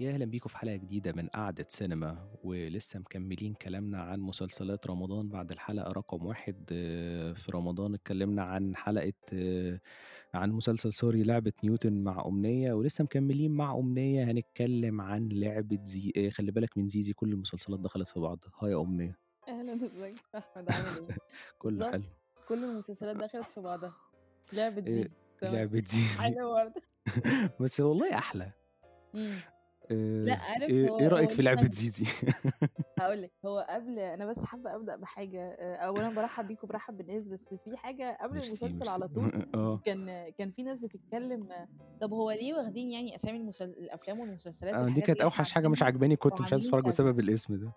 يا أهلا بيكم في حلقة جديدة من قعدة سينما ولسه مكملين كلامنا عن مسلسلات رمضان بعد الحلقة رقم واحد آه، في رمضان اتكلمنا عن حلقة آه، عن مسلسل سوري لعبة نيوتن مع أمنية ولسه مكملين مع أمنية هنتكلم عن لعبة زي آه، خلي بالك من زيزي كل المسلسلات دخلت في بعض. هاي يا أمنية. أهلا ازيك أحمد عامل إيه؟ كله حلو. كل المسلسلات دخلت في بعضها. لعبة إيه، زيزي. لعبة زيزي. بس والله. آه، لا عارف إيه هو إيه هو رأيك في حاجة زيزي؟ هقول لك هو قبل أنا بس حابة أبدأ بحاجة آه، اولا برحب بيكم برحب بالناس بس في حاجة قبل المسلسل على طول آه كان كان في ناس بتتكلم آه، طب هو ليه واخدين يعني أسامي المسل... الأفلام والمسلسلات آه، دي كانت أوحش حاجة مش عجباني كنت مش عايز أتفرج بسبب الاسم ده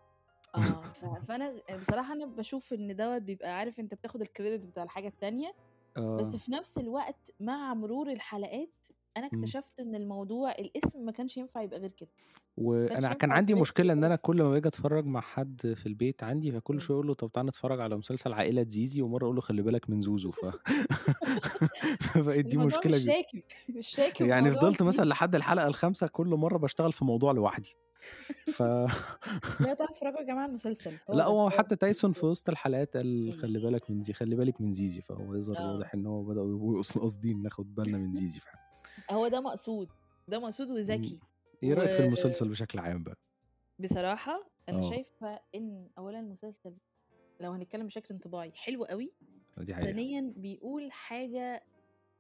آه. فأنا بصراحة أنا بشوف إن دوت بيبقى عارف أنت بتاخد الكريدت بتاع الحاجة التانية بس في نفس الوقت مع مرور الحلقات أنا مم. اكتشفت إن الموضوع الاسم ما كانش ينفع يبقى غير كده. وأنا كان عندي مشكلة إن أنا كل ما باجي أتفرج مع حد في البيت عندي فكل مم. شوية أقول له طب تعالى نتفرج على مسلسل عائلة زيزي ومرة أقول له خلي بالك من زوزو ف فبقت دي مشكلة مش راكب مش راكب يعني فضلت مثلا لحد الحلقة الخامسة كل مرة بشتغل في موضوع لوحدي. ف لا تعالوا اتفرجوا يا جماعة المسلسل لا هو حتى تايسون في وسط الحلقات قال مم. خلي بالك من زي خلي بالك من زيزي فهو يظهر واضح ان هو بدأوا قاصدين ناخد بالنا من زيزي فعلا. هو ده مقصود ده مقصود. وذكي. إيه رأيك في المسلسل بشكل عام بقى؟ وبصراحه أنا آه. شايفة إن اولا المسلسل لو هنتكلم بشكل انطباعي حلو قوي دي حقيقة. ثانيا بيقول حاجة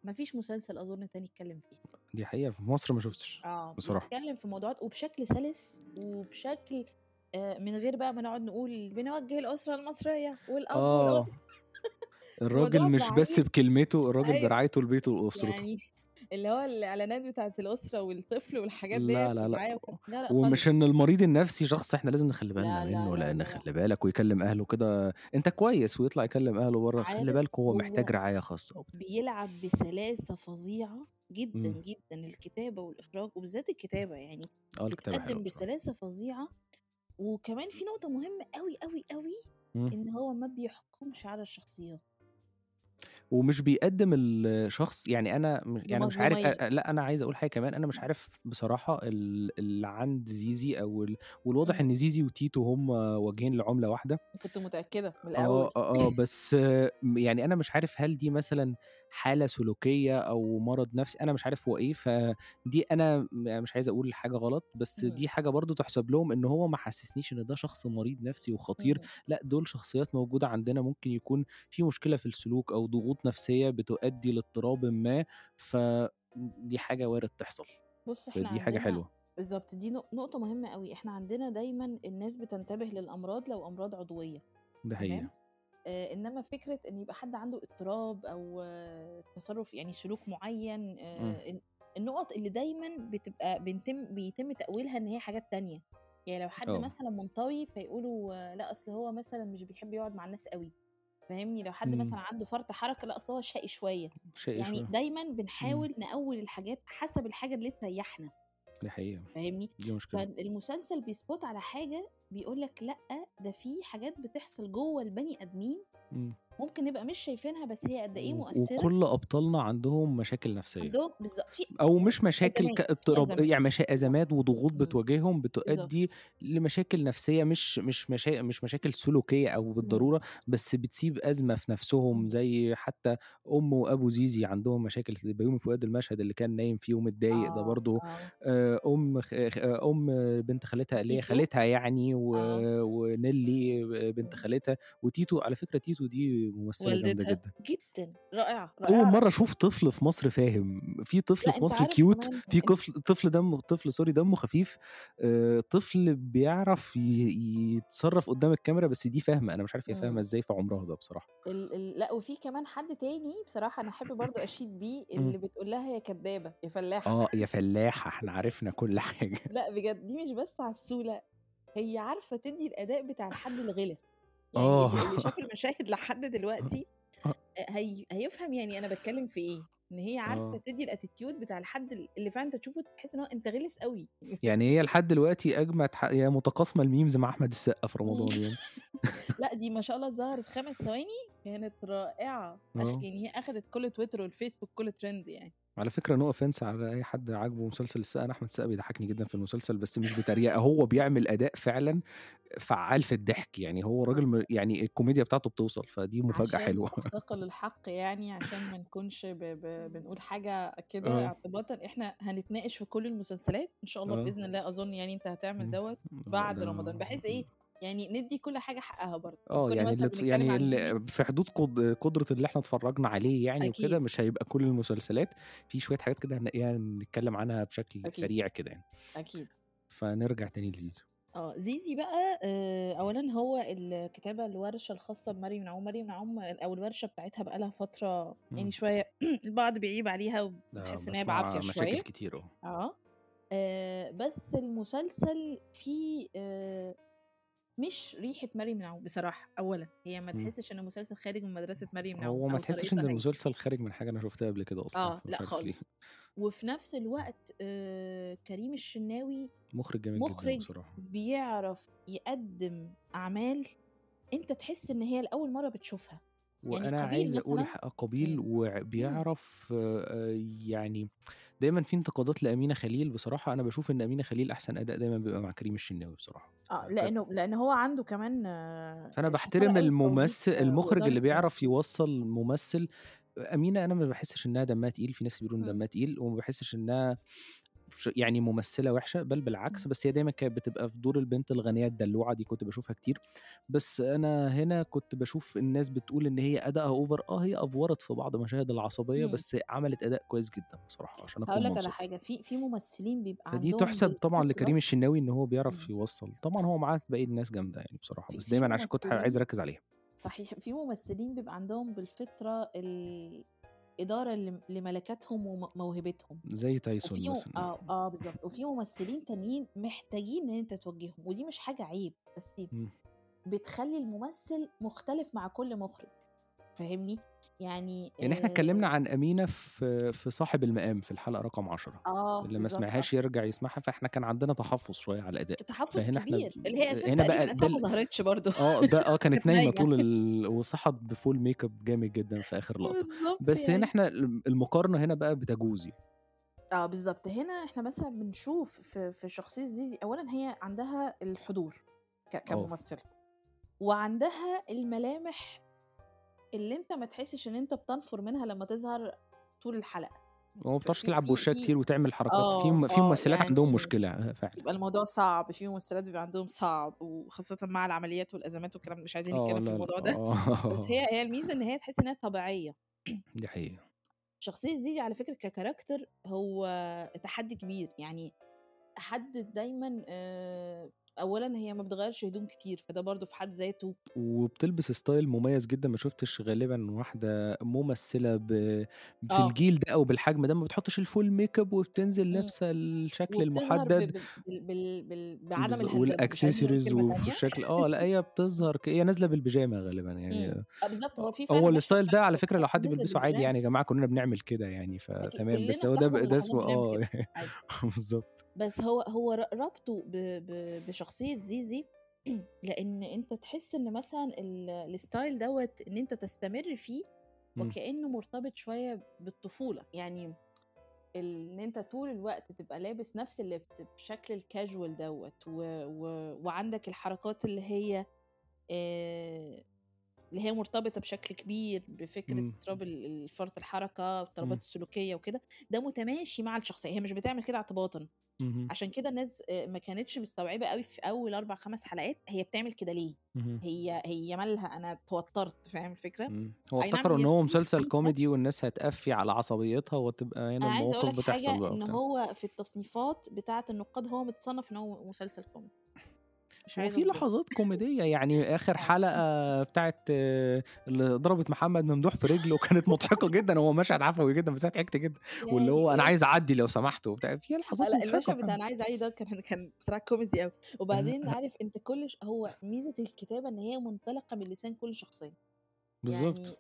مفيش مسلسل أظن تاني يتكلم فيها. دي حقيقة في مصر ما شفتش آه بصراحة. بيتكلم في موضوعات وبشكل سلس وبشكل آه من غير بقى ما نقعد نقول بنوجه الأسرة المصرية والأب والأم. آه الراجل مش بس بكلمته الراجل أيوه. برعايته لبيته واسرته يعني اللي هو الإعلانات بتاعت الأسرة والطفل والحاجات ديت لا لا. لا لا ومش إن المريض النفسي شخص إحنا لازم نخلي بالنا لا منه لا لأن لا لا. خلي بالك ويكلم أهله كده. أنت كويس ويطلع يكلم أهله بره خلي بالك هو محتاج رعاية خاصة بيلعب بسلاسة فظيعة جدا امم. جدا الكتابة والإخراج وبالذات الكتابة يعني. آه الكتابة بتقدم بسلاسة فظيعة. وكمان في نقطة مهمة قوي قوي قوي مم. إن هو ما بيحكمش على الشخصيات. ومش بيقدم الشخص يعني أنا يعني مش عارف لأ أنا عايز أقول حاجة كمان أنا مش عارف بصراحة ال- اللي عند زيزي أو ال... والواضح. إن زيزي وتيتو هم وجهين لعملة واحدة. كنت متأكدة من الأول. آه آه آه بس آه، يعني أنا مش عارف هل دي مثلا حالة سلوكية أو مرض نفسي أنا مش عارف هو إيه فدي أنا م- مش عايز أقول حاجة غلط بس. دي حاجة برضو تحسب لهم إن هو ما حسسنيش إن ده شخص مريض نفسي وخطير. لأ دول شخصيات موجودة عندنا ممكن يكون في مشكلة في السلوك أو ضغوط نفسية بتؤدي لاضطراب ما فدي حاجة وارد تحصل بص إحنا فدي حاجة حلوة بالظبط دي نق- نقطة مهمة قوي إحنا عندنا دايما الناس بتنتبه للأمراض لو أمراض عضوية ده تمام آه إنما فكرة إن يبقى حد عنده اضطراب أو آه تصرف يعني سلوك معين مم. آه الن- النقط اللي دايما بتبقى بيتم بيتم تأويلها إن هي حاجات تانية. يعني لو حد آه. مثلا منطوي فيقولوا لا أصل هو مثلا مش بيحب يقعد مع الناس قوي فاهمني؟ لو حد مم. مثلا عنده فرط حركة لا أصل هو شقي شوية. شيء يعني شوية. دايما مم. بنحاول نأول الحاجات حسب الحاجة اللي تريحنا. دي حقيقة. فاهمني؟ دي مشكلة. فالمسلسل بيسبوت على حاجة بيقول لك لأ ده في حاجات بتحصل جوه البني آدمين. ممكن نبقى مش شايفينها بس هي قد إيه مؤثرة وكل أبطالنا عندهم مشاكل نفسية عندهم بالظبط أو مش مشاكل كاضطراب يعني مشا... أزمات وضغوط مم. بتواجههم بتؤدي لمشاكل نفسية مش مش مشا... مش مشاكل سلوكية أو مم. بالضرورة بس بتسيب أزمة في نفسهم مم. زي حتى أم وأبو زيزي عندهم مشاكل بيومي فؤاد المشهد اللي كان نايم فيه ومتضايق ده آه برضو آه آه، أم آه، أم بنت خالتها اللي هي خالتها يعني و... ونيلي بنت. خالتها وتيتو على فكرة تيتو دي ممثلة جامدة جدا. جدا. رائعة أول رائعة مرة أشوف طفل في مصر فاهم. في طفل في مصر cute في طفل طفل دمه طفل سوري دمه خفيف. آه، طفل بيعرف يتصرف قدام الكاميرا بس دي فاهمة. أنا مش عارف هي فاهمة مم. إزاي في عمرها ده بصراحة. ال ال لا وفي كمان حد تاني بصراحة أنا أحب برضو أشيد بيه مم. اللي بتقول لها يا كدابة يا فلاحة. آه يا فلاحة إحنا عرفنا كل حاجة. لا بجد دي مش بس عسولة هي عارفة تدي الأداء بتاع الحد اللي غلس. يعني اللي, اللي شاف المشاهد لحد دلوقتي آه. آه، هي هيفهم يعني أنا بتكلم في إيه إن هي عارفة آه. تدي ال attitude بتاع الحد اللي فعلا أنت تشوفه تحس إن هو أنت غلس قوي يعني هي لحد دلوقتي أجمد ح... هي متقاسمة ال memes مع أحمد السقا في. رمضان يعني. لأ دي ما شاء الله ظهرت خمس ثواني كانت رائعة أخ... آه. يعني هي أخدت كل تويتر والفيسبوك كل ترند يعني. على فكرة no offense على أي حد عاجبه مسلسل السقا، أنا أحمد السقا بيضحكني جدًا في المسلسل بس مش بتريقة، هو بيعمل أداء فعلًا فعّال في الضحك، يعني هو راجل م يعني الكوميديا بتاعته بتوصل، فدي مفاجأة عشان حلوة. نحقق الحق يعني عشان ما نكونش ب ب بنقول حاجة كده آه. اعتباطًا، إحنا هنتناقش في كل المسلسلات إن شاء الله آه. بإذن الله أظن يعني أنت هتعمل آه، بعد رمضان، بحيث إيه يعني ندّي كل حاجة حقها برضه، آه، كل يعني اللي يعني عن زيزي ال في حدود قد قدرة اللي إحنا اتفرّجنا عليه يعني وكده،. مش هيبقى كل المسلسلات، في شوية حاجات كده هنلاقيها نتكلم عنها بشكل أكيد. سريع كده يعني. أكيد. فنرجع تاني لزيزو. آه، زيزي بقى آآ، أولًا هو الكتابة الورشة الخاصة بمريم نعوم، مريم نعوم أو الورشة بتاعتها بقى لها فترة يعني إمم. شوية البعض بيعيب عليها ده وباحس إن هي باسمع بعافية مشاكل. كتير آه. آه، آآ، بس المسلسل فيه آآ، مش ريحة مريم نعوم بصراحة أولًا، هي ما إمم. تحسش إن المسلسل خارج من مدرسة مريم نعوم هو ما تحسش هي. المسلسل خارج من حاجة أنا شُفتها قبل كده آه، لأ عارف ليه. خالص، وفي نفس الوقت آآ، كريم الشناوي مُخرج جدًا مُخرج بصراحة. بيعرف يقدّم أعمال أنت تحس إن هي لأول مرة بتشوفها، يعني وأنا قابيل عايز ح قابيل إمم. وبيعرف آآ، يعني دايمًا في انتقادات لأمينة خليل بصراحة، أنا باشوف إن أمينة خليل أحسن أداء دايمًا بيبقى مع كريم الشناوي بصراحة. آه، ك لإنه لإن هو عنده كمان في توظيف الممثل المُخرج اللي بيعرف. يوصّل ممثل أمينة أنا ما باحسش إنها دمها تقيل، في ناس بيقولوا إمم. دمها تقيل وما باحسش إنها ش يعني ممثلة وحشة، بل بالعكس، إمم. بس هي دايمًا كانت بتبقى في دور البنت الغنية الدلوعة دي كنت باشوفها كتير، بس أنا هنا كنت باشوف الناس بتقول إن هي أدائها over آه، هي أفورت في بعض مشاهد العصبية، إمم. بس عملت أداء كويس جدًا بصراحة عشان أكون لك على. حاجة، في في ممثلين بيبقى فدي عندهم تُحسب طبعًا لكريم الشناوي إن هو بيعرف إمم. يوصّل، طبعًا هو معاه باقي الناس جامدة يعني بصراحة، في بس دايمًا عشان كنت عايز أركّز عليها. صحيح، في ممثلين بيبقى عندهم بالفطرة الإدارة لم لملكاتهم وم موهبتهم. زي تايسون مثلًا. آه، آه بالضبط، وفي ممثلين تانيين محتاجين إن أنت توجّههم، ودي مش حاجة عيب، بس إمم. بتخلّي الممثل مختلف مع كل مُخرج، فاهمني؟ يعني يعني إحنا اتكلمنا عن أمينة في في صاحب المقام في الحلقة رقم 10 آه، اللي ما. سمعهاش يرجع يسمعها، فإحنا كان عندنا تحفُّظ شوية على الأداء، تحفُّظ كبير، اللي هي أساسًا هنا بقى أساسًا ما ظهرتش برضه آه، ده آه، كانت نايمة. طول ال وصحت بfull makeup جامد جدًا في لقطة، بالضبط بس هنا يعني. إحنا الم المقارنة هنا بقى بتجوز يعني. آه، بالضبط، هنا إحنا مثلًا بنشوف في في شخصية زيزي أولًا هي عندها الحضور ك آه. كممثلة، وعندها الملامح اللي أنت ما تحسش إن أنت بتنفُر منها لمّا تظهر طول الحلقة. وما بتعرفش في تلعب في كتير وتعمل حركات في في آه، ممثلات عندهم يعني مشكلة آه، فعلًا. بيبقى الموضوع صعب، في ممثلات بيبقى عندهم صعب، وخاصةً مع العمليات والأزمات والكلام مش عايزين نتكلم في الموضوع ده، بس هي. هي الميزة إن هي تحس إنها طبيعية. دي حقيقة. شخصية زيزي على فكرة كcharacter هو تحدي كبير، يعني حد دايمًا آآ، أولًا هي ما بتغيّرش هدوم كتير، فده برضه في حد ذاته وبتلبس style مميز جدًا، ما شُفتش غالبًا واحدة ممثلة ب في آه. الجيل ده أو بالحجم ده ما بتحطش الfull makeup وبتنزل إمم. لابسة الشكل ب المُحدد. ب بال بال بال بعدم كلمة تانية. والشكل آه، لأ هي بتظهر ك هي نازلة بالبيجامة غالبًا يعني آه بالضبط، هو في هو الstyle ده على فكرة لو حد بيلبسه عادي. يعني يا جماعة كلنا بنعمل كده يعني فتمام، بس هو ده ده اسمه عادي. بالضبط. بس هو هو ربطه ب ب بشخصية زيزي لإن أنت تحس إن مثلًا ال الstyle دوّة إن أنت تستمر فيه. وكأنه مرتبط شوية بالطفولة، يعني إن أنت طول الوقت تبقى لابس نفس اللبس بشكل الcasual دوّة و و وعندك الحركات اللي هي آآ، اللي هي مرتبطة بشكل كبير بفكرة إمم. اضطراب فرط الحركة واضطرابات إمم. السلوكية وكده، ده متماشي مع الشخصية، هي مش بتعمل كده اعتباطًا،. عشان كده الناس آآ، ما كانتش مستوعبة أوي في أول 4، 5 حلقات هي بتعمل كده ليه،. هي هي مالها أنا اتوترت، فاهم الفكرة؟ إمم، هو نعم افتكروا هي هو مسلسل كوميدي والناس هتقفّي على عصبيتها وتبقى هنا حاجة بتحصل بقى وبتاع. هو في التصنيفات بتاعة النقاد هو متصنف إن هو مسلسل كوميدي. مش هو عايزة في. لحظات كوميدية، يعني آخر آه. حلقة بتاعة اللي ضربت محمد ممدوح في رجله كانت مضحكة جدًا، هو مشهد عفوي جدًا بس ضحكت جدًا، واللي هو هي عايز أعدّي لو سمحتوا وبتاع، في آه، لحظات مضحكة المشهد بتاع فعلًا. أنا عايزة أعيّي ده كان كان بصراحة كوميدي أوي، وبعدين عارف أنت كل هو ميزة الكتابة إن هي منطلقة من لسان كل شخصية. بالضبط. يعني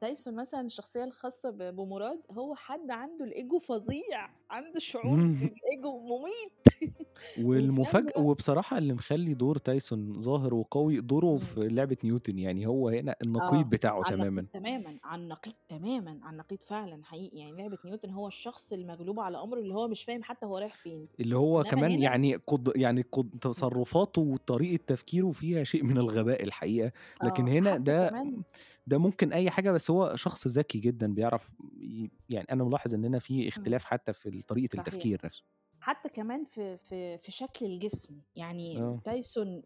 تايسون مثلًا الشخصية الخاصة ب بمراد هو حد عنده ال ego فظيع، عنده شعور. بال ego مميت. والمفاجأة الوقت وبصراحة اللي مخلّي دور تايسون ظاهر وقوي دوره. في لعبة نيوتن، يعني هو هنا النقيض آه، بتاعه النقيض تمامًا. تمامًا، على النقيض تمامًا، على النقيض فعلًا حقيقي، يعني لعبة نيوتن هو الشخص المغلوب على أمره اللي هو مش فاهم حتى هو رايح فين، اللي هو كمان هنا يعني قد يعني قد. تصرفاته وطريقة تفكيره فيها شيء من الغباء الحقيقة، لكن آه، هنا ده كمان ده ممكن أي حاجة بس هو شخص ذكي جدًا بيعرف ي يعني أنا ملاحظ إن هنا في إمم. اختلاف حتى في ال طريقة صحيح. التفكير نفسه. حتى كمان في في في شكل الجسم، يعني آه. تايسون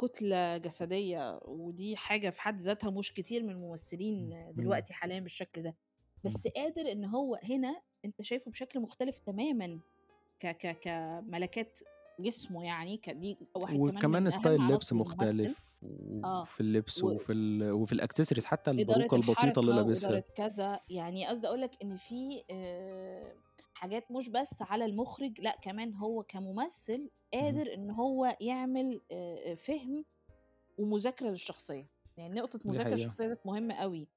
كتلة جسدية ودي حاجة في حد ذاتها مش كتير من الممثلين إمم. دلوقتي حاليًا بالشكل ده، بس قادر إن هو هنا أنت شايفه بشكل مختلف تمامًا ك ك كملكات جسمه يعني ك دي واحد كمان وكمان ستايل لبس. مختلف وفي اللبس و وفي ال وفي الaccessories حتى إدارة الباروكة البسيطة اللي لابسها. كذا، يعني قصدي أقول لك إن في آآ حاجات مش بس على المُخرِج، لأ كمان هو كممثل. قادر إن هو يعمل آآ فِهْم ومذاكرة للشخصية، يعني دي حقيقة. الشخصية ديّة مهمة أوي،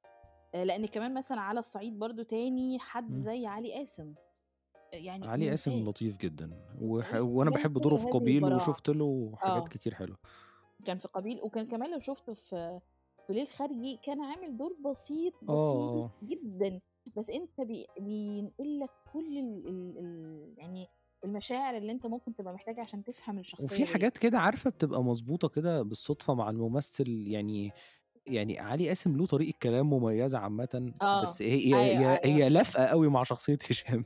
آآ لإن كمان مثلًا على الصعيد برضه تاني حد. زي علي قاسم، يعني علي قاسم. لطيف جدًا، وح باحب كل دوره في البراعة. وشُفت له حاجات آه. كتير حلوة. كان في قابيل وكان كمان لو شُفته في في ليل خارجي كان عامل دور بسيط، آه، بسيط آه. جدًا، بس أنت بي بينقل لك كل ال ال ال يعني المشاعر اللي أنت ممكن تبقى محتاجها عشان تفهم الشخصية وفي. حاجات كده عارفة بتبقى مضبوطة كده بالصدفة مع الممثل، يعني يعني علي قاسم له طريقة كلام مميزة عامةً، آه، بس هي هي أيوه، هي أيوه. هي لايقة أوي مع شخصية هشام.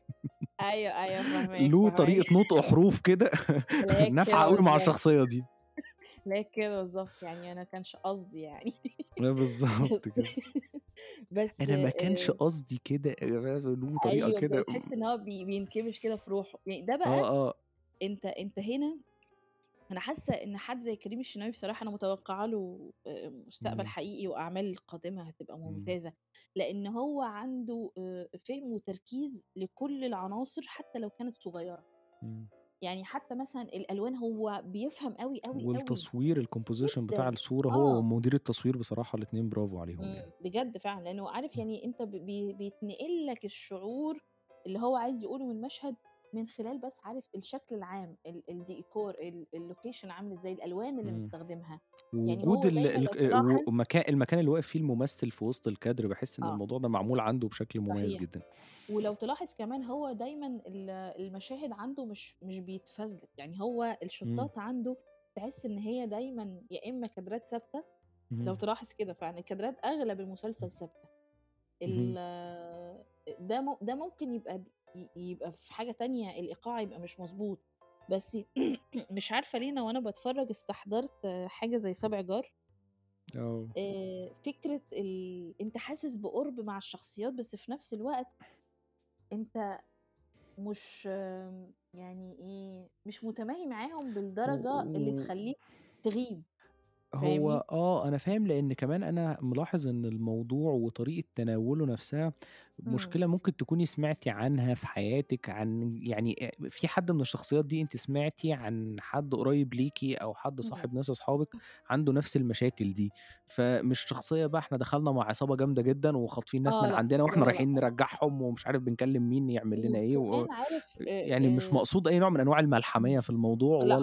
أيوه، أيوه فاهماك، له. طريقة نطق حروف كده كده أوي مع. الشخصية دي. هي كده بالضبط، يعني أنا ما كانش قصدي يعني. آه بالضبط كده. بس أنا ما كانش آآ قصدي كده له طريقة أيوه، كده تحس إن هو بي بينكمش كده في روحه، يعني ده آه، بقى آه. أنت أنت هنا أنا حاسة إن حد زي كريم الشناوي بصراحة أنا متوقعة له مستقبل إمم. حقيقي وأعمال قادمة هتبقى إمم. ممتازة، لإن هو عنده فِهْم وتركيز لكل العناصر حتى لو كانت صغيرة. إمم. يعني حتى مثلًا الألوان هو بيفهم أوي، أوي. والتصوير الcomposition بتاع جدًا، الصورة هو آه. ومدير التصوير بصراحة الاتنين برافو عليهم يعني. إمم، بجد فعلًا، لإنه عارف يعني أنت ب بي بيتنقل لك الشعور اللي هو عايز يقوله من المشهد من خلال بس عارف الشكل العام، ال الديكور، ال ال location عامل إزاي، الألوان اللي إمم. مستخدمها، يعني ووجود هو ال دايمًا لو الك تلاحظ ومكا المكان اللي واقف فيه الممثل في وسط الكادر، باحس إن آه. الموضوع ده معمول عنده بشكل مميز صحيح. جدًا. ولو تلاحظ كمان هو دايمًا ال المشاهد عنده مش مش بيتفزلك، يعني هو إمم. الشوتات عنده تحس إن هي دايمًا يا إما كادرات ثابتة، لو اهم. تلاحظ كده فعلًا الكادرات أغلب المسلسل. ال ده ده ممكن يبقى يبقى في حاجة تانية الإيقاع يبقى مش مضبوط، بس مش عارفة ليه أنا وأنا باتفرج استحضرت حاجة زي سابع جار. آه. آآ فكرة ال أنت حاسس بقُرب مع الشخصيات، بس في نفس الوقت أنت مش يعني إيه، مش متماهي معاهم بالدرجة اللي تخلّيك تغيب، هو؟ آه، أنا فاهم لإن كمان أنا ملاحظ إن الموضوع وطريقة تناوله نفسها إمم. مشكلة ممكن تكوني سمعتِ عنها في حياتِك عن يعني في حد من الشخصيات دي أنتِ سمعتِ عن حد قريب ليكِ أو حد اهم. صاحب ناس أصحابِك عنده نفس المشاكل دي، فمش شخصية بقى إحنا دخلنا مع عصابة جامدة جدًا وخاطفين ناس آه، من عندنا لأ. رايحين نرجّعهم ومش عارف بنكلم مين يعمل لنا إيه و يعني مش مقصود أي نوع من أنواع الملحمية إمم. في الموضوع ولا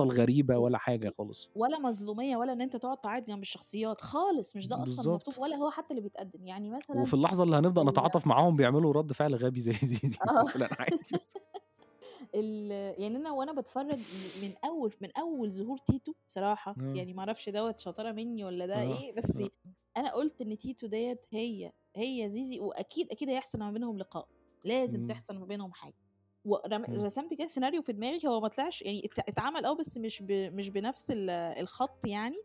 الغريبة و ولا حاجة خالص. ولا مظلومية ولا إن أنت تقعد تعيط جنب الشخصيات خالص، مش ده المطلوب بالضبط. ولا هو حتى اللي بيتقدم، يعني مثلًا وفي اللحظة اللي هنبدأ ال نتعاطف معاهم بيعملوا رد فعل غبي زي زيزي آه. مثلًا عادي. ال يعني أنا وأنا باتفرج م من أول من أول ظهور تيتو بصراحة، آه. يعني ما أعرفش دوّة شطارة مني والّا ده آه، إيه، بس. أنا قُلت إن تيتو ديّة هي هي زيزي وأكيد، أكيد هيحصل ما بينهم لقاء، لازم. تحصل ما بينهم حاجة. ورم إمم. رسمت كده سيناريو في دماغي هو ما طلعش يعني ات اتعمل آه، بس مش ب مش بنفس ال الخط يعني،.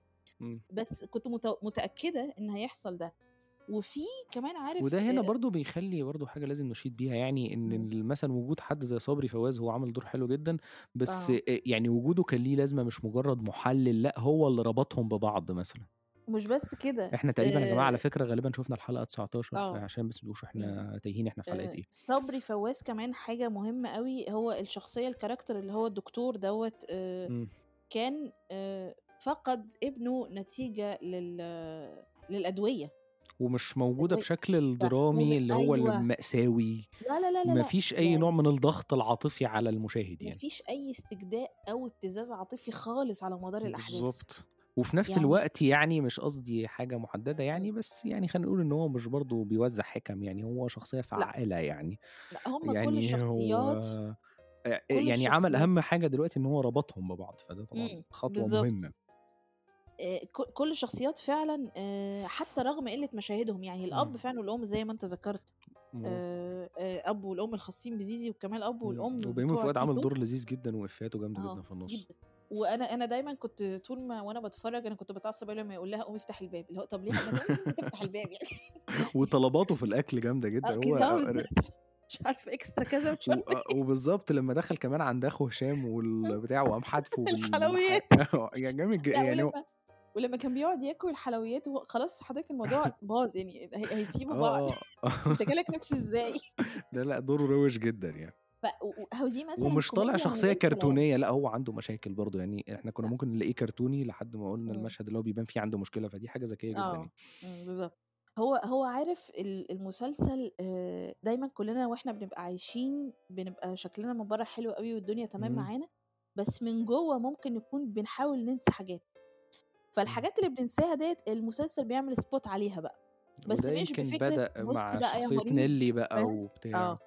بس كنت مت متأكدة إن هيحصل ده. وفي كمان عارف وده هنا آآ برضه بيخلّي برضه حاجة لازم نشيد بيها يعني إن إمم. مثلًا وجود حد زي صبري فواز هو عمل دور حلو جدًا، بس آه. يعني وجوده كان ليه لازمة مش مجرد محلل، لأ هو اللي ربطهم ببعض مثلًا. مش بس كده إحنا تقريبًا يا جماعة على آآ فكرة غالبًا شُفنا الحلقة 19 آه. فعشان بس ما تبقوش إمم. تايهين إحنا في حلقة آآ إيه. صبري فواز كمان حاجة مهمة أوي، هو الشخصية الcharacter اللي هو الدكتور آآ إمم. كان آآ فقد ابنه نتيجة لل للأدوية. ومش موجودة و بشكل الدرامي اللي هو أيوه. المأساوي لا، لا، لا، لا، ما لأ، فيش أي يعني نوع من الضغط العاطفي على المشاهد يعني. فيش أي استجداء أو ابتزاز عاطفي خالص على مدار الأحداث. بالضبط. وفي نفس يعني الوقت يعني مش قصدي حاجة محددة إمم. يعني، بس يعني خلّينا نقول إن هو مش برضه بيوزّع حِكَم، يعني هو شخصية لأ. فعّالة يعني. لأ، هم كل يعني هو الشخصيات آآ كل يعني عمل الشخصيات أهم حاجة دلوقتي إن هو ربطهم ببعض، فده طبعًا إمم، خطوة بالضبط. ك كل الشخصيات فعلًا آآ حتى رغم قِلّة مشاهدهم، يعني إمم. فعلًا والأم زي ما أنت ذكرت آه. أب والأم الخاصين بزيزي، وكمان الأب إمم. والأم وبيومي فؤاد تيتو. دور لذيذ جدًا وإفيهاته جامدة آه، جدًا في النُص. جدًا. وأنا أنا دايمًا كنت طول ما وأنا باتفرّج أنا كنت باتعصب أوي لمّا يقول لها قومي افتحي الباب، اللي هو طب ليه تفتح الباب يعني. وطلباته في الأكل جامدة آه جدًا، هو آه آه. مش عارفة إكسترا كذا مش و عارفة آه. وبالضبط لمّا دخل كمان عند أخو هشام والبتاع وقام حادفه بالح الحلويات. آه، يعني جامد يعني ولمّا كان بيقعد ياكل الحلويات وهو خلاص حضرتك الموضوع باظ يعني هي هيسيبوا بعض. آه، آه. أنت جالك نِفْس إزاي؟ لا، لأ، دوره روِش جدًا يعني. ف و و أهو دي مثلًا ومش طالع كلام. كرتونية، لأ هو عنده مشاكل برضه، يعني إحنا كنا. ممكن نلاقيه كرتوني لحد ما قُلنا. المشهد اللي هو بيبان فيه عنده مشكلة، فدي حاجة ذكية جدًا يعني. آه، إمم، بالضبط. هو هو عارف ال المسلسل دايمًا كُلّنا وإحنا بنبقى عايشين بنبقى شكلنا من برّه حلو أوي والدنيا تمام. معانا، بس من جوّه ممكن نكون بنحاول ننسى حاجات. إمم. فالحاجات اللي بننساها ديّة المسلسل بيعمل spot عليها بقى، بس مش بفكرة بدأ بُص مع بقى يا شخصية مريض نيلي بقى؟ وبتاع. آه.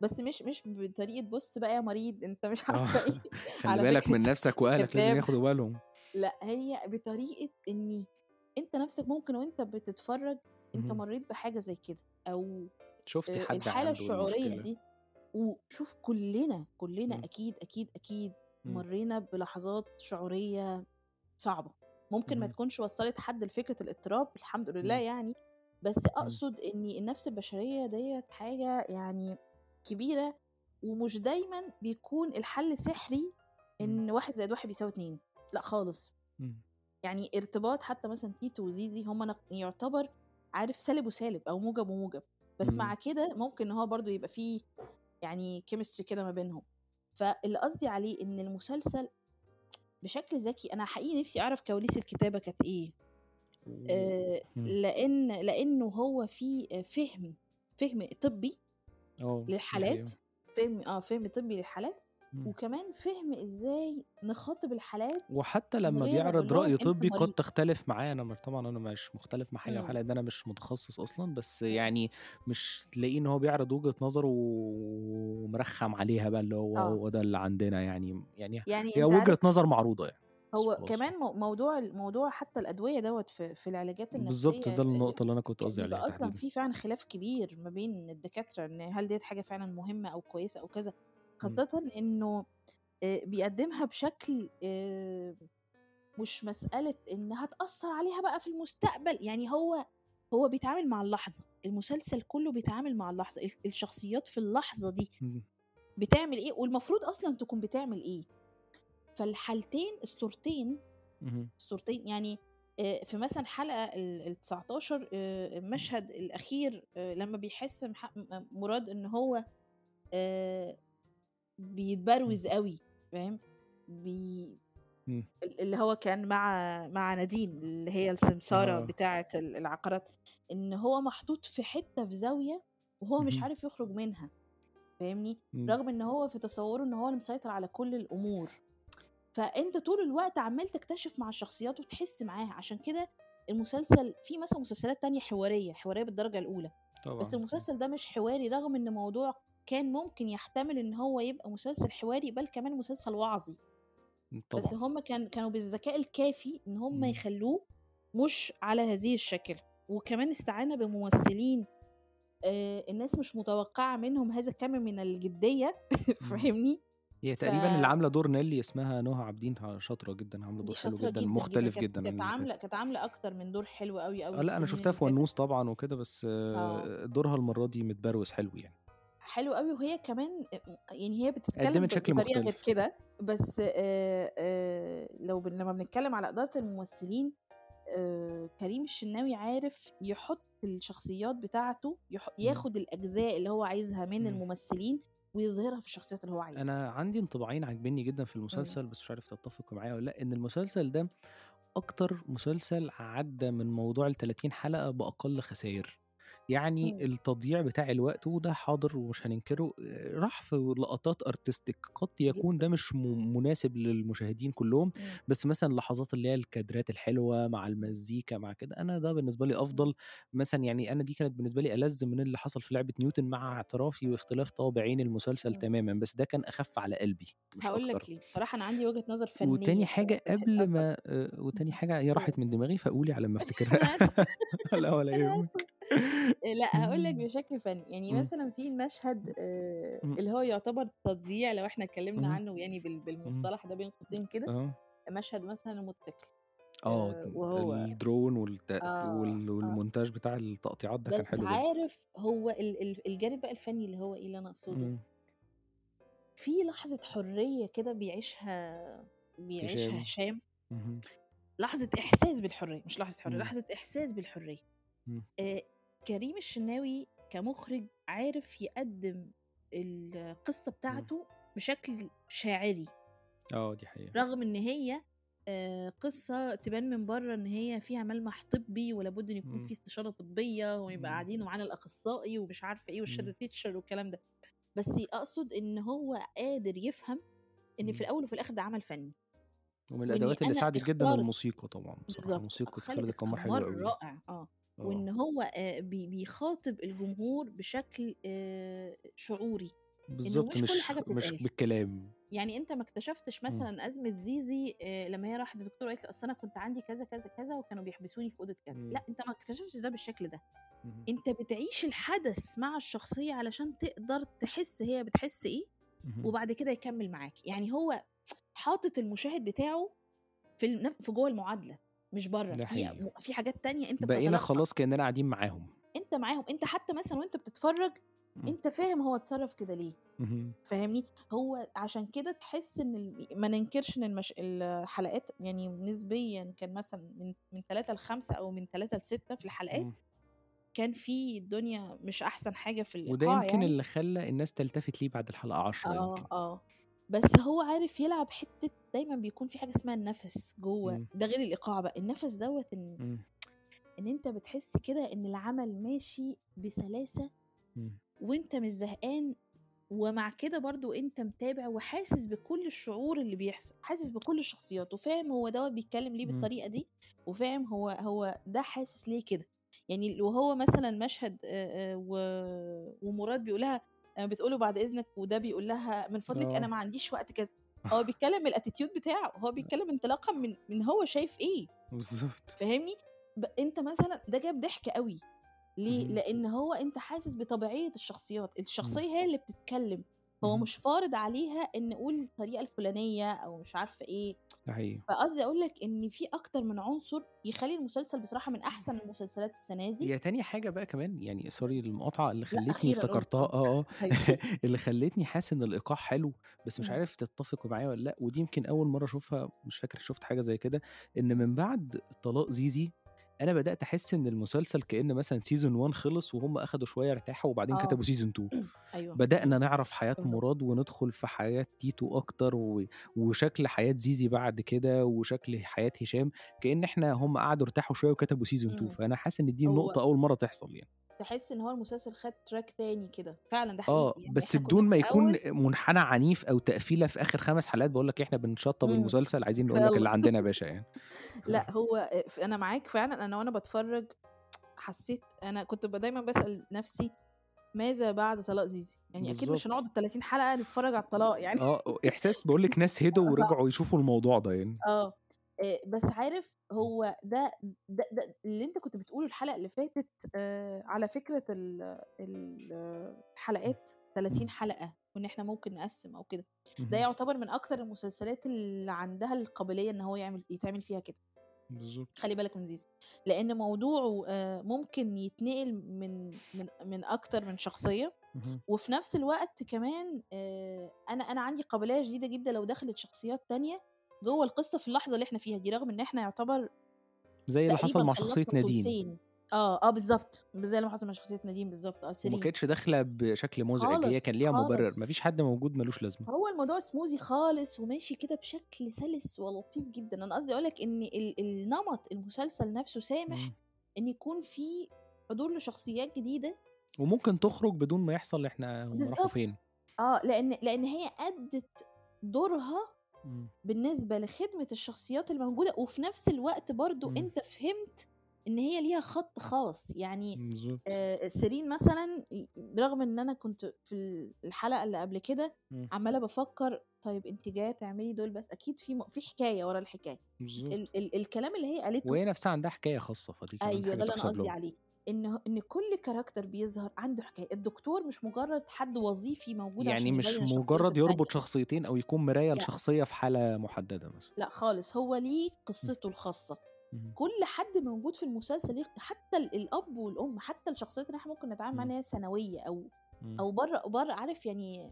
بس مش مش بطريقة بُص بقى يا مريض أنت مش آه. عارفة إيه، خلّي بالك من نفسك وأهلك لازم. ياخدوا بالهم. لأ، هي بطريقة إني أنت نَفْسك ممكن وأنت بتتفرّج اهم. مرّيت بحاجة زي كده، أو شُفتِ حد الحالة عنده الشعورية المشكلة. دي وشوف كُلّنا، كُلّنا إمم. أكيد، أكيد، أكيد إمم. مرّينا بلحظات شعورية صعبة. ممكن ما. تكونش وصّلت حد لفكرة الاضطراب الحمد لله. يعني، بس. أقصد إن النَفْس البشرية ديّة حاجة يعني كبيرة، ومش دايمًا بيكون الحل سحري إمم. إن 1+1=2 لأ خالص. إمم. يعني ارتباط حتى مثلًا تيتو وزيزي هم نق يعتبر عارف سالب وسالب أو موجب وموجب، بس مع. كده ممكن إن هو برضه يبقى في يعني chemistry كده ما بينهم. فاللي قصدي عليه إن المسلسل بشكل ذكي أنا حقيقي نِفْسي أعرف كواليس الكتابة كانت. و آآ إمم. لإن لإنه هو في فِهْم فِهْم طبّي آه، للحالات،. فِهْم آه، فِهْم طبّي للحالات، وكمان فِهْم إزاي نخاطب الحالات وحتى لمّا بيعرض أنت طبّي قد. تختلف معاه، أنا م طبعًا أنا مش مختلف مع حاجة إمم. لأن أنا مش متخصص أصلًا، بس. يعني مش تلاقيه إن هو بيعرض وجهة نظره ومرخّم عليها بقى اللي هو آه. هو ده اللي عندنا يعني يعني يعني هي وجهة نظر معروضة يعني، هو وخلاص. كمان مو موضوع موضوع حتى الأدوية دوّة في في العلاجات بالضبط، النفسية ده آآ النقطة اللي أنا كنت قصدي عليها تحديدًا. في فعلًا خلاف كبير ما بين الدكاترة إن هل ديّة حاجة فعلًا مهمة أو كويسة أو كذا،. خاصةً إنه آآ بيقدّمها بشكل آآ مش مسألة إنها تأثّر عليها بقى في المستقبل، يعني هو هو بيتعامل مع اللحظة، المسلسل كُلّه بيتعامل مع اللحظة، ال الشخصيات في اللحظة دي إمم. بتعمل إيه والمفروض أصلًا تكون بتعمل إيه. فالحالتين الصورتين. الصورتين يعني آآ في مثلًا الحلقة ال ال19 آآ المشهد الأخير لمّا بيحس مراد إن هو. بيتبروز أوي فاهم، بي اللي هو كان مع مع نادين اللي هي السمسارة آه. بتاعة ال العقارات، إن هو محطوط في حتّة في زاوية وهو مش. عارف يخرج منها، فاهمني،. رغم إن هو في تصوّره إن هو اللي مسيطر على كل الأمور. فأنت طول الوقت عمّال تكتشف مع الشخصيات وتحس معاها، عشان كده المسلسل في مثلًا مسلسلات تانية حوارية بالدرجة الأولى، بس طبعًا، طبعًا. المسلسل ده مش حواري رغم إن موضوع كان ممكن يحتمل إن هو يبقى مسلسل حواري بل كمان مسلسل وعظي. إمم، بس طبعًا. هم كان كانوا بالذكاء الكافي إن هم إمم. يخلّوه مش على هذه الشاكلة، وكمان استعانة بممثلين آآ الناس مش متوقعة منهم هذا الكم من الجدية إمم. فاهمني؟ هي ف تقريبًا اللي عاملة دور نيلي اسمها نهى عابدين ه شاطرة جدًا، عاملة دي دور حلو جدًا، جدًا، مختلف جدًا كانت فات. كانت عاملة أكتر من دور حلو أوي، أوي آه، أنا السنين شُفتها اللي في. ونوس طبعًا وكده، بس آه. دورها المرّة دي متبروز حلو يعني. حلو أوي وهي كمان يعني هي بتتكلم قدّمت ب شكل بطريقة غير. كده، بس آآ آآ لو بن لمّا بنتكلم على إدارة الممثلين كريم الشناوي عارف يحط الشخصيات بتاعته. ياخد الأجزاء اللي هو عايزها من. الممثلين ويظهرها في الشخصيات اللي هو عايزها. أنا عندي انطباعين عاجبينّي جدًا في. المسلسل، بس مش عارف تتّفقي معايا والّا لأ، إن المسلسل ده أكتر مسلسل عدّى من موضوع ال30 حلقة بأقل خساير، يعني إمم. التضييع بتاع الوقت وده حاضر ومش هننكره، راح في لقطات artistic قد يكون. ده مش م مناسب للمشاهدين كلّهم،. بس مثلًا اللحظات اللي هي الكادرات الحلوة مع المزيكا مع كده، أنا ده بالنسبة لي. أفضل، مثلًا يعني أنا دي كانت بالنسبة لي ألَذ من اللي حصل في لعبة نيوتن مع اعترافي واختلاف طابعين المسلسل إمم. تمامًا، بس ده كان أخف على قلبي مش أكتر. لك ليه، بصراحة أنا عندي وجهة نظر وتاني فنية حاجة شوية باحب قبل ما وتاني حاجة هي. راحت من دماغي فقولي على ما آسفة، لا ولا يهمك. آآ لأ هاقول لك إمم. بشكل فني، يعني إمم. مثلًا في مشهد آآ إمم. اللي هو يعتبر تضييع لو إحنا اتكلمنا. عنه يعني. بالمصطلح ده بين قوسين كده، آه. مشهد مثلًا الموتوسيكل آه، آآ وهو الdrone والت آه، وال آه. والمونتاج بتاع التقطيعات ده كان بس حلو جدًا. عارف هو ال ال الجانب بقى الفني اللي هو إيه اللي أنا أقصده إمم. في لحظة حرية كده بيعيشها بيعيشها هشام. لحظة إحساس بالحرية، مش لحظة حرية، إمم. لحظة إحساس بالحرية. كريم الشناوي كمُخرِج عارف يقدّم القصة إمم. بتاعته بشكل شاعري، آه، دي حقيقة. رغم إن هي آآ قصة تبان من برّه إن هي فيها ملمح طبّي ولابد إن يكون. في استشارة طبية ونبقى إمم. قاعدين ومعانا الأخصائي ومش عارفة والshadow إمم. teacher والكلام ده، بس أقصد إن هو قادر يفهم إن في إمم. الأول وفي الآخر ده عمل فني. ومن وإني الأدوات اللي ساعدت جدًا الموسيقى طبعًا بصراحة، بالضبط، موسيقى خالد القمار حلوة القمار أوي. رائع آه، آه. هو آآ بي بيخاطب الجمهور بشكل شعوري، إنه بالضبط، مش مش حاجة مش. بالكلام. يعني أنت ما اكتشفتش إمم. مثلًا أزمة زيزي لمّا هي راحت للدكتور وقالت له أصل أنا كنت عندي كذا، كذا، كذا وكانوا بيحبسوني في أوضة كذا، إمم. لأ أنت ما اكتشفتش ده بالشكل ده، اهم. أنت بتعيش الحدث مع الشخصية علشان تقدر تحس هي بتحس اهم. وبعد كده يكمّل معاك، يعني هو حاطط المشاهد بتاعه في في جوّه المعادلة مش برّه، في في حاجات تانية أنت بقينا خلاص كإننا قاعدين معاهم. أنت معاهم، أنت حتى مثلًا وأنت بتتفرّج. أنت فاهم هو اتصرّف كده ليه، اهم. فاهمني؟ هو عشان كده تحس ال ما ننكرش إن المش الحلقات يعني نسبيًا كان مثلًا من من 3 ل5 أو من 3 ل6 في الحلقات،. كان في الدنيا مش أحسن حاجة في وده الإيقاع يمكن يعني. اللي خلّى الناس تلتفت ليه بعد الحلقة 10 آه، يمكن. آه، بس هو عارف يلعب حتّة دايمًا بيكون في حاجة اسمها النَفَس جوّه،. ده غير الإيقاع بقى، النَفَس دوّة إن. إن أنت بتحس كده إن العمل ماشي بسلاسة. وأنت مش زهقان، ومع كده برضه أنت متابع وحاسس بكل الشعور اللي بيحصل، حاسس بكل الشخصيات وفاهم هو دوّة بيتكلّم ليه إمم. بالطريقة دي، وفاهم هو هو ده حاسس ليه كده، يعني وهو مثلًا مشهد ومراد بيقول لها آآ بتقول له بعد إذنك وده بيقول لها من فضلِك آه. ما عنديش وقت كذا، هو بيتكلّم الattitude بتاعه، هو بيتكلّم انطلاقًا من من هو شايف إيه، بالضبط. فاهمني؟ ب أنت مثلًا ده جاب ضحك أوي، ليه؟ لإن هو أنت حاسس بطبيعية الشخصيات، إمم. الشخصية هي اللي بتتكلّم، هو. مش فارض عليها إن قُل الطريقة الفلانية أو مش عارفة إيه، ده حقيقي. فقصدي أقول لك إن في أكتر من عنصر يخلّي المسلسل بصراحة من أحسن المسلسلات السنة دي. هي تاني حاجة بقى كمان يعني sorry للمقاطعة اللي خلّتني افتكرتها آه، آه، حبيبي. اللي خلّتني حاسس إن الإيقاع حلو، بس مش. عارف تتفقوا معايا والّا لأ، ودي يمكن أول مرّة أشوفها مش فاكر شُفت حاجة زي كده، إن من بعد طلاق زيزي أنا بدأت أحس إن المسلسل كإن مثلًا season 1 خلص وهُم أخدوا شوية ارتاحوا وبعدين آه. كتبوا season 2 أيوه، بدأنا أيوه. نعرف حياة بالضبط. مراد وندخل في حياة تيتو أكتر و وشكل حياة زيزي بعد كده وشكل حياة هشام، كإن إحنا هُم قعدوا ارتاحوا شوية وكتبوا season 2 إمم. فأنا حاسس إن دي هو نقطة أول مرّة تحصل يعني. تحس إن هو المسلسل خَد track تاني كده، فعلًا ده آه، حقيقي، يعني بس بدون ما يكون منحنى عنيف أو تقفيلة في آخر 5 حلقات باقول لك إحنا بنشطّب. المسلسل عايزين نقول لك. اللي عندنا يا باشا يعني. لأ هو آآ ف أنا معاك فعلًا، أنا وأنا باتفرّج حسّيت أنا كنت دايمًا باسأل نَفْسي ماذا بعد طلاق زيزي؟ يعني أكيد مش بالضبط. هنقعد ال30 حلقة نتفرّج على الطلاق يعني. آه، إحساس باقول لِك ناس هدوا. ورجعوا يشوفوا الموضوع ده يعني. آه، بس عارف هو ده ده ده اللي أنت كنت بتقوله الحلقة اللي فاتت على ال الحلقات 30 إمم. حلقة وإن إحنا ممكن نقسّم أو كده، ده. يعتبر من أكتر المسلسلات اللي عندها القابلية إن هو يعمل يتعمل فيها كده. بالضبط. خلّي بالك من زيزي، لإن موضوعه ممكن يتنقل من من من أكتر من شخصية، اهم. وفي نفس الوقت كمان آآ أنا أنا عندي قابلية شديدة جدًا لو دخلت شخصيات تانية جوّه القصة في اللحظة اللي إحنا فيها دي، رغم إن إحنا يعتبر زي اللي حصل مع خلّصنا نادين. آه آه بالظبط زي اللي حصل مع شخصية نديم بالظبط آه سيرين. كانتش داخلة بشكل مزعج هي كان ليها مبرر. مفيش حد موجود ملوش لازمة. هو الموضوع سموزي خالص وماشي كده بشكل سلس ولطيف جدا. أنا قصدي اقولك إن ال- النمط المسلسل نفسه سامح مم. إن يكون في حضور لشخصيات جديدة. وممكن تخرج بدون ما يحصل إحنا راحوا بالظبط فين. آه لأن لأن هي أدت دورها مم. بالنسبة لخدمة الشخصيات الموجودة وفي نفس الوقت برضو مم. أنت فهمت إن هي ليها خط خاص يعني آه سيرين مثلا برغم إن أنا كنت في الحلقة اللي قبل كده. عمالة بفكر طيب أنت جاية تعملي دول بس أكيد في م... في حكاية ورا الحكاية ال... ال... الكلام اللي هي قالته وهي نفسها عندها حكاية خاصة فدي أيوه ده اللي أنا قصدي عليه إن إن كل كاركتر بيظهر عنده حكاية الدكتور مش مجرد حد وظيفي موجود يعني عشان مش مجرد يربط التانية شخصيتين أو يكون مراية لشخصية في حالة محددة مثلا لا خالص هو ليه. قصته الخاصة. كل حد موجود في المسلسل حتى ال- الأب والأم حتى الشخصيات اللي إحنا ممكن نتعامل معاها ثانوية أو. أو بره بره عارف يعني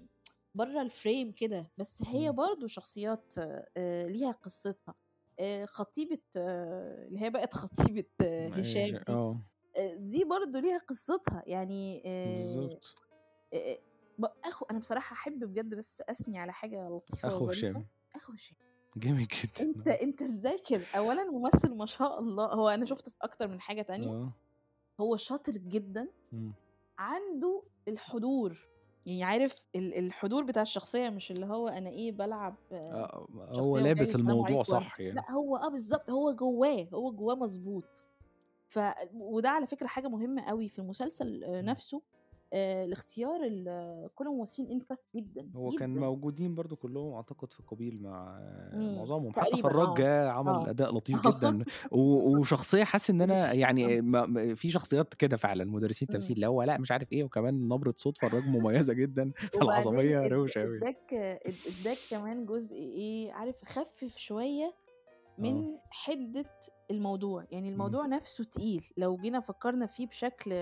بره الفريم كده بس هي. برضو شخصيات آه، ليها قصتها آه، خطيبة آه، اللي هي بقت خطيبة هشام. دي دي برضو ليها قصتها. يعني آه، بالظبط آه، أخو أنا بصراحة أحب بجد بس أثني على حاجة لطيفة أخو هشام. أخو هشام. جامد جدا. أنت أنت إزاي كده اولا ممثل ما شاء الله. هو أنا شفته في أكتر من حاجة تانية. هو شاطر جدا. عنده الحضور. يعني عارف ال- الحضور بتاع الشخصية مش اللي هو أنا إيه بلعب آه، آه، هو لابس الموضوع صح يعني لا هو آه بالظبط هو جواه هو جواه مظبوط. ف وده على فكرة حاجة مهمة قوي في المسلسل آه، مم. نفسه آه، الاختيار ال- كل الممثلين انترست جدا هو كان جدا موجودين برضو كلهم أعتقد في قبيل مع مم. معظمهم حتى فراج جه عمل آه أداء لطيف جدا وشخصية حاسس إن أنا يعني ما في شخصيات كده فعلا مدرسين مم. تمثيل اللي هو لأ مش عارف إيه وكمان نبرة صوت فراج مميزة جدا اد- روشة قوي اداك اداك كمان جزء إيه عارف خفف شوية آه من حدة الموضوع يعني. الموضوع نفسه تقيل لو جينا فكرنا فيه بشكل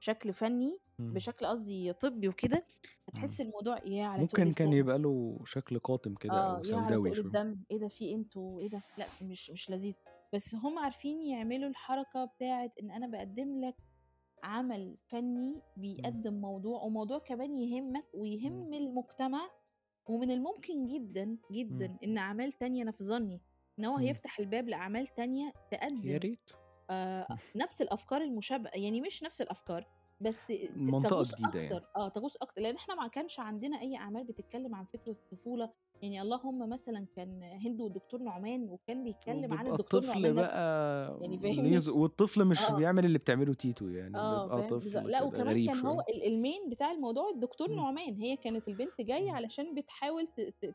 بشكل فني مم. بشكل قصدي طبي وكده. هتحس الموضوع إيه على ممكن كان يبقى له شكل قاتم كده أو على سوداوي شوية الدم إيه ده في إنتوا إيه ده لأ مش مش لذيذ بس هم عارفين يعملوا الحركة بتاعت إن أنا بقدم لك عمل فني. بيقدم موضوع وموضوع كمان يهمك. ويهم المجتمع ومن الممكن جدا. جدا إن أعمال تانية أنا في ظني إن هو مم. هيفتح الباب لأعمال تانية يا تقدم ريت. آه نفس الأفكار المشابهة يعني مش نفس الأفكار بس منطقة تغوص جديدة يعني. آه تغوص أكتر لأن إحنا ما كانش عندنا أي أعمال بتتكلم عن فكرة الطفولة يعني اللهم مثلا كان هند والدكتور نعمان وكان بيتكلم عن الدكتور الطفل نعمان بقى يعني فاهمني والطفل مش آه. بيعمل اللي بتعمله تيتو يعني آه بيبقى طفل لا وكمان كان هو شوية. ال- المين بتاع الموضوع الدكتور مم. نعمان. هي كانت البنت جاية. علشان بتحاول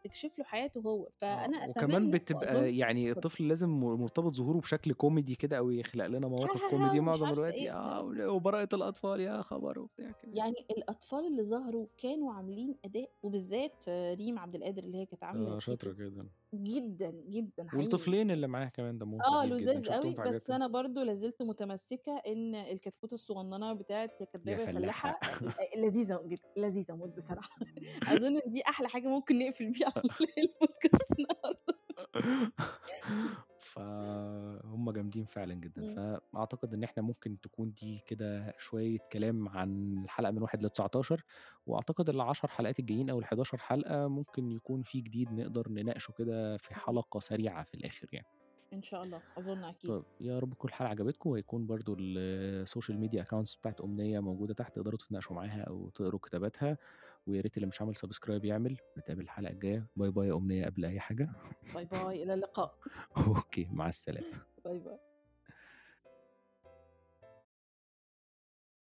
تكشف له حياته هو. آه فأنا وكمان أتمنى بتبقى يعني الطفل لازم مرتبط ظهوره بشكل كوميدي كده أو يخلق لنا مواقف كوميدي معظم الوقت إيه. آه لا وبراءة الأطفال يا خبر وبتاع كده. يعني الأطفال اللي ظهروا كانوا عاملين أداء وبالذات آه، ريم عبد القادر اللي هي كانت عاملة آه شاطرة تيتو جدا جدا جدا حقيقي. والطفلين اللي معاه كمان دمهم آه لذاذ شفتهم قوي بس أنا برضو لازلت متمسكة إن الكتكوت الصغننة بتاعت كدابة فلاحة. آه، لذيذة جدا لذيذة موت بصراحة. أظن دي أحلى حاجة ممكن نقفل بيها البودكاست النهارده. فهم جامدين فعلا جدا. فأعتقد إن إحنا ممكن تكون دي كده شوية كلام عن الحلقة من 1 ل 19 وأعتقد ال 10 حلقات الجايين أو ال 11 حلقة ممكن يكون في جديد نقدر نناقشه كده في. حلقة سريعة في الآخر يعني إن شاء الله أظن أكيد طيب يا رب تكون الحلقة عجبتكم وهيكون برضو ال social media accounts بتاعت أمنية موجودة تحت تقدروا تتناقشوا معاها أو تقروا كتاباتها ويا ريت اللي مش عامل subscribe يعمل. نتقابل الحلقة الجاية. bye bye يا أمنية قبل أي حاجة. باي باي إلى اللقاء. أوكي مع السلامة. باي باي.